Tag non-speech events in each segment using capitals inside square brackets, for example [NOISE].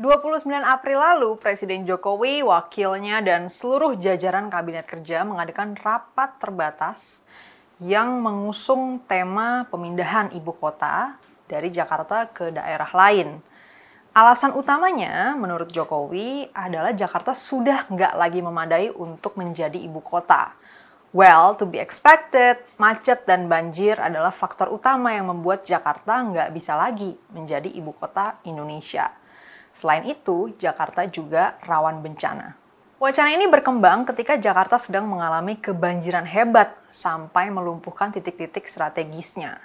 29 April lalu, Presiden Jokowi, wakilnya, dan seluruh jajaran Kabinet Kerja mengadakan rapat terbatas yang mengusung tema pemindahan ibu kota dari Jakarta ke daerah lain. Alasan utamanya, menurut Jokowi, adalah Jakarta sudah nggak lagi memadai untuk menjadi ibu kota. Well, to be expected, macet dan banjir adalah faktor utama yang membuat Jakarta nggak bisa lagi menjadi ibu kota Indonesia. Selain itu, Jakarta juga rawan bencana. Wacana ini berkembang ketika Jakarta sedang mengalami kebanjiran hebat sampai melumpuhkan titik-titik strategisnya.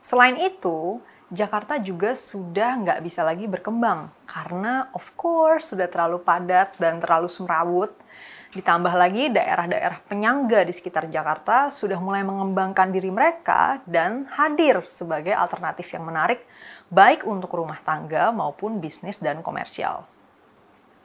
Selain itu, Jakarta juga sudah nggak bisa lagi berkembang karena of course sudah terlalu padat dan terlalu semrawut. Ditambah lagi daerah-daerah penyangga di sekitar Jakarta sudah mulai mengembangkan diri mereka dan hadir sebagai alternatif yang menarik baik untuk rumah tangga maupun bisnis dan komersial.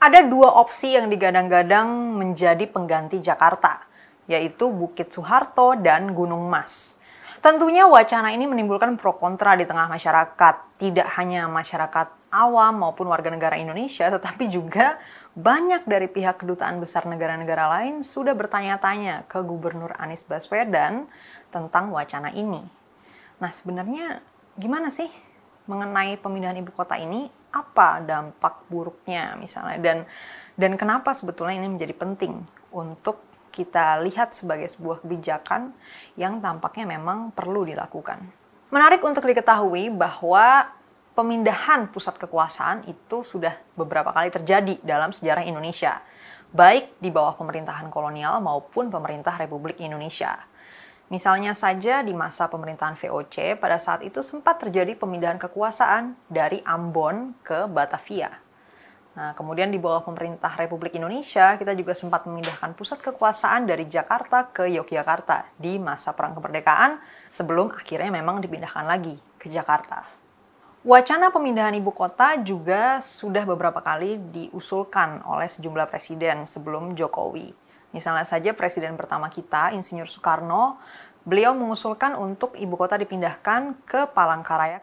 Ada dua opsi yang digadang-gadang menjadi pengganti Jakarta, yaitu Bukit Soeharto dan Gunung Mas. Tentunya wacana ini menimbulkan pro kontra di tengah masyarakat, tidak hanya masyarakat awam maupun warga negara Indonesia, tetapi juga banyak dari pihak kedutaan besar negara-negara lain sudah bertanya-tanya ke Gubernur Anies Baswedan tentang wacana ini. Nah, sebenarnya gimana sih mengenai pemindahan ibu kota ini apa dampak buruknya misalnya dan dan kenapa sebetulnya ini menjadi penting untuk kita lihat sebagai sebuah kebijakan yang tampaknya memang perlu dilakukan. Menarik untuk diketahui bahwa pemindahan pusat kekuasaan itu sudah beberapa kali terjadi dalam sejarah Indonesia, baik di bawah pemerintahan kolonial maupun pemerintah Republik Indonesia. Misalnya saja di masa pemerintahan VOC, pada saat itu sempat terjadi pemindahan kekuasaan dari Ambon ke Batavia. Nah, kemudian di bawah pemerintah Republik Indonesia, kita juga sempat memindahkan pusat kekuasaan dari Jakarta ke Yogyakarta di masa Perang Kemerdekaan sebelum akhirnya memang dipindahkan lagi ke Jakarta. Wacana pemindahan ibu kota juga sudah beberapa kali diusulkan oleh sejumlah presiden sebelum Jokowi. Misalnya saja presiden pertama kita, Insinyur Soekarno, beliau mengusulkan untuk ibu kota dipindahkan ke Palangkaraya.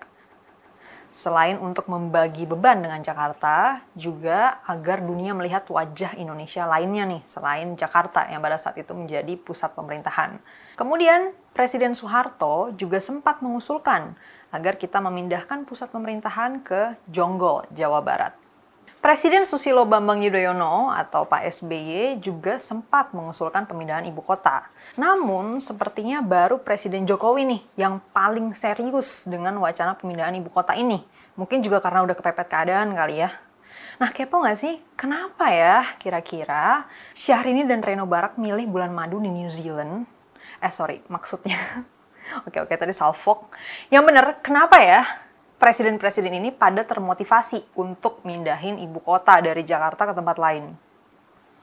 Selain untuk membagi beban dengan Jakarta, juga agar dunia melihat wajah Indonesia lainnya nih, selain Jakarta yang pada saat itu menjadi pusat pemerintahan. Kemudian, Presiden Soeharto juga sempat mengusulkan agar kita memindahkan pusat pemerintahan ke Jonggol, Jawa Barat. Presiden Susilo Bambang Yudhoyono atau Pak SBY juga sempat mengusulkan pemindahan ibu kota. Namun, sepertinya baru Presiden Jokowi nih yang paling serius dengan wacana pemindahan ibu kota ini. Mungkin juga karena udah kepepet keadaan kali ya. Nah, kepo nggak sih? Kenapa ya kira-kira Syahrini dan Reno Barak milih bulan madu di New Zealand? Eh, sorry, maksudnya. [LAUGHS] oke, oke, tadi Salfok. Yang bener, kenapa ya presiden-presiden ini pada termotivasi untuk mindahin ibu kota dari Jakarta ke tempat lain.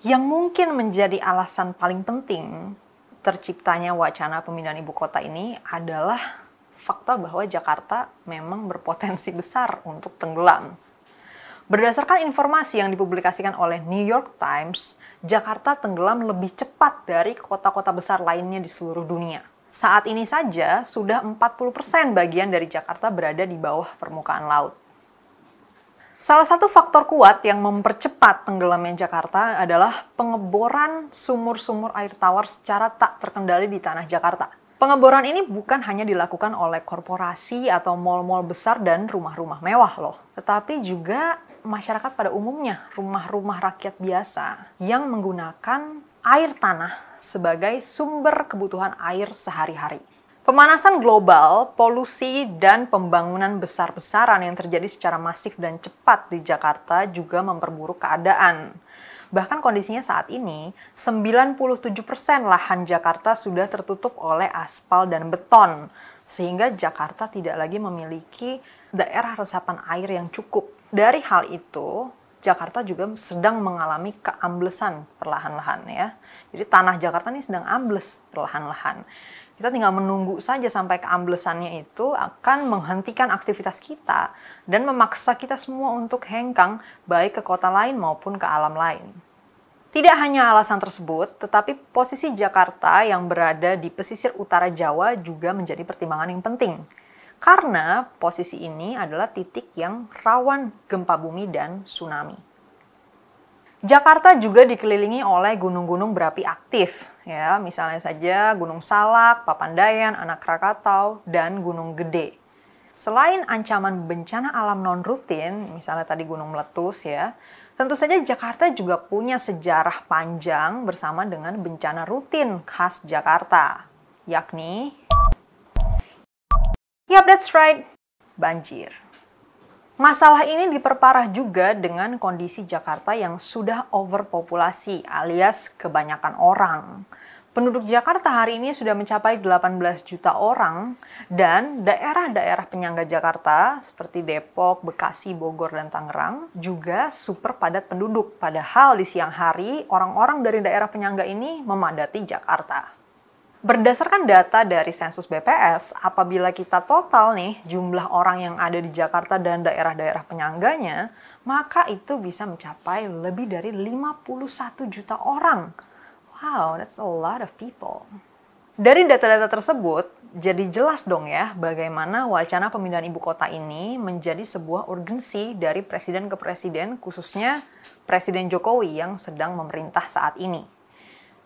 Yang mungkin menjadi alasan paling penting terciptanya wacana pemindahan ibu kota ini adalah fakta bahwa Jakarta memang berpotensi besar untuk tenggelam. Berdasarkan informasi yang dipublikasikan oleh New York Times, Jakarta tenggelam lebih cepat dari kota-kota besar lainnya di seluruh dunia. Saat ini saja sudah 40% bagian dari Jakarta berada di bawah permukaan laut. Salah satu faktor kuat yang mempercepat tenggelamnya Jakarta adalah pengeboran sumur-sumur air tawar secara tak terkendali di tanah Jakarta. Pengeboran ini bukan hanya dilakukan oleh korporasi atau mal-mal besar dan rumah-rumah mewah loh, tetapi juga masyarakat pada umumnya, rumah-rumah rakyat biasa yang menggunakan air tanah sebagai sumber kebutuhan air sehari-hari. Pemanasan global, polusi, dan pembangunan besar-besaran yang terjadi secara masif dan cepat di Jakarta juga memperburuk keadaan. Bahkan kondisinya saat ini, 97% lahan Jakarta sudah tertutup oleh aspal dan beton, sehingga Jakarta tidak lagi memiliki daerah resapan air yang cukup. Dari hal itu, Jakarta juga sedang mengalami keamblesan perlahan-lahan ya. Jadi tanah Jakarta ini sedang ambles perlahan-lahan. Kita tinggal menunggu saja sampai keamblesannya itu akan menghentikan aktivitas kita dan memaksa kita semua untuk hengkang baik ke kota lain maupun ke alam lain. Tidak hanya alasan tersebut, tetapi posisi Jakarta yang berada di pesisir utara Jawa juga menjadi pertimbangan yang penting Karena posisi ini adalah titik yang rawan gempa bumi dan tsunami. Jakarta juga dikelilingi oleh gunung-gunung berapi aktif, ya, misalnya saja Gunung Salak, Papandayan, Anak Krakatau, dan Gunung Gede. Selain ancaman bencana alam non rutin, misalnya tadi gunung meletus ya, tentu saja Jakarta juga punya sejarah panjang bersama dengan bencana rutin khas Jakarta, yakni Yap, that's right, banjir. Masalah ini diperparah juga dengan kondisi Jakarta yang sudah overpopulasi alias kebanyakan orang. Penduduk Jakarta hari ini sudah mencapai 18 juta orang dan daerah-daerah penyangga Jakarta seperti Depok, Bekasi, Bogor, dan Tangerang juga super padat penduduk. Padahal di siang hari orang-orang dari daerah penyangga ini memadati Jakarta. Berdasarkan data dari sensus BPS, apabila kita total nih jumlah orang yang ada di Jakarta dan daerah-daerah penyangganya, maka itu bisa mencapai lebih dari 51 juta orang. Wow, that's a lot of people. Dari data-data tersebut, jadi jelas dong ya bagaimana wacana pemindahan ibu kota ini menjadi sebuah urgensi dari presiden ke presiden, khususnya Presiden Jokowi yang sedang memerintah saat ini.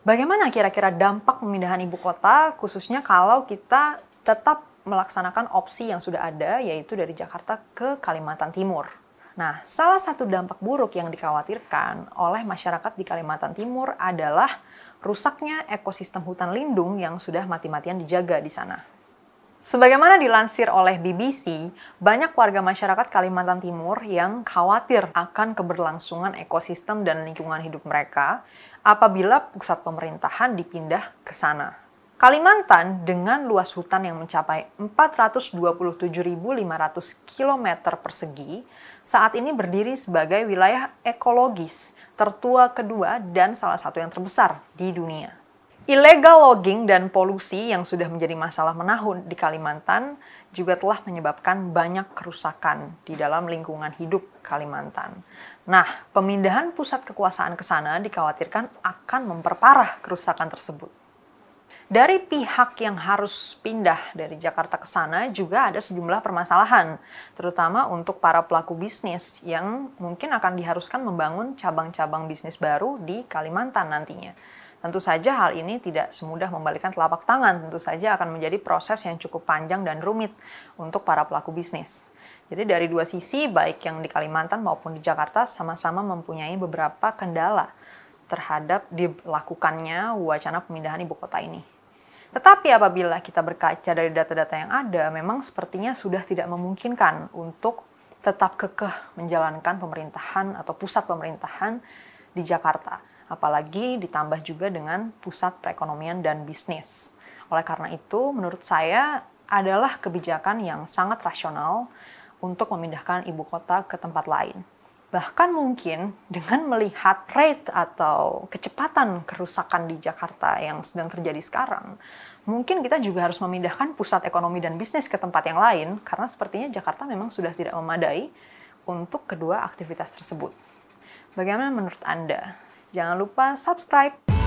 Bagaimana kira-kira dampak pemindahan ibu kota, khususnya kalau kita tetap melaksanakan opsi yang sudah ada, yaitu dari Jakarta ke Kalimantan Timur? Nah, salah satu dampak buruk yang dikhawatirkan oleh masyarakat di Kalimantan Timur adalah rusaknya ekosistem hutan lindung yang sudah mati-matian dijaga di sana. Sebagaimana dilansir oleh BBC, banyak warga masyarakat Kalimantan Timur yang khawatir akan keberlangsungan ekosistem dan lingkungan hidup mereka apabila pusat pemerintahan dipindah ke sana. Kalimantan dengan luas hutan yang mencapai 427.500 km persegi saat ini berdiri sebagai wilayah ekologis tertua kedua dan salah satu yang terbesar di dunia. Illegal logging dan polusi yang sudah menjadi masalah menahun di Kalimantan juga telah menyebabkan banyak kerusakan di dalam lingkungan hidup Kalimantan. Nah, pemindahan pusat kekuasaan ke sana dikhawatirkan akan memperparah kerusakan tersebut. Dari pihak yang harus pindah dari Jakarta ke sana juga ada sejumlah permasalahan, terutama untuk para pelaku bisnis yang mungkin akan diharuskan membangun cabang-cabang bisnis baru di Kalimantan nantinya. Tentu saja hal ini tidak semudah membalikan telapak tangan, tentu saja akan menjadi proses yang cukup panjang dan rumit untuk para pelaku bisnis. Jadi dari dua sisi, baik yang di Kalimantan maupun di Jakarta sama-sama mempunyai beberapa kendala terhadap dilakukannya wacana pemindahan ibu kota ini. Tetapi apabila kita berkaca dari data-data yang ada, memang sepertinya sudah tidak memungkinkan untuk tetap kekeh menjalankan pemerintahan atau pusat pemerintahan di Jakarta. Apalagi ditambah juga dengan pusat perekonomian dan bisnis. Oleh karena itu, menurut saya adalah kebijakan yang sangat rasional untuk memindahkan ibu kota ke tempat lain. Bahkan mungkin dengan melihat rate atau kecepatan kerusakan di Jakarta yang sedang terjadi sekarang, mungkin kita juga harus memindahkan pusat ekonomi dan bisnis ke tempat yang lain karena sepertinya Jakarta memang sudah tidak memadai untuk kedua aktivitas tersebut. Bagaimana menurut Anda? Jangan lupa subscribe.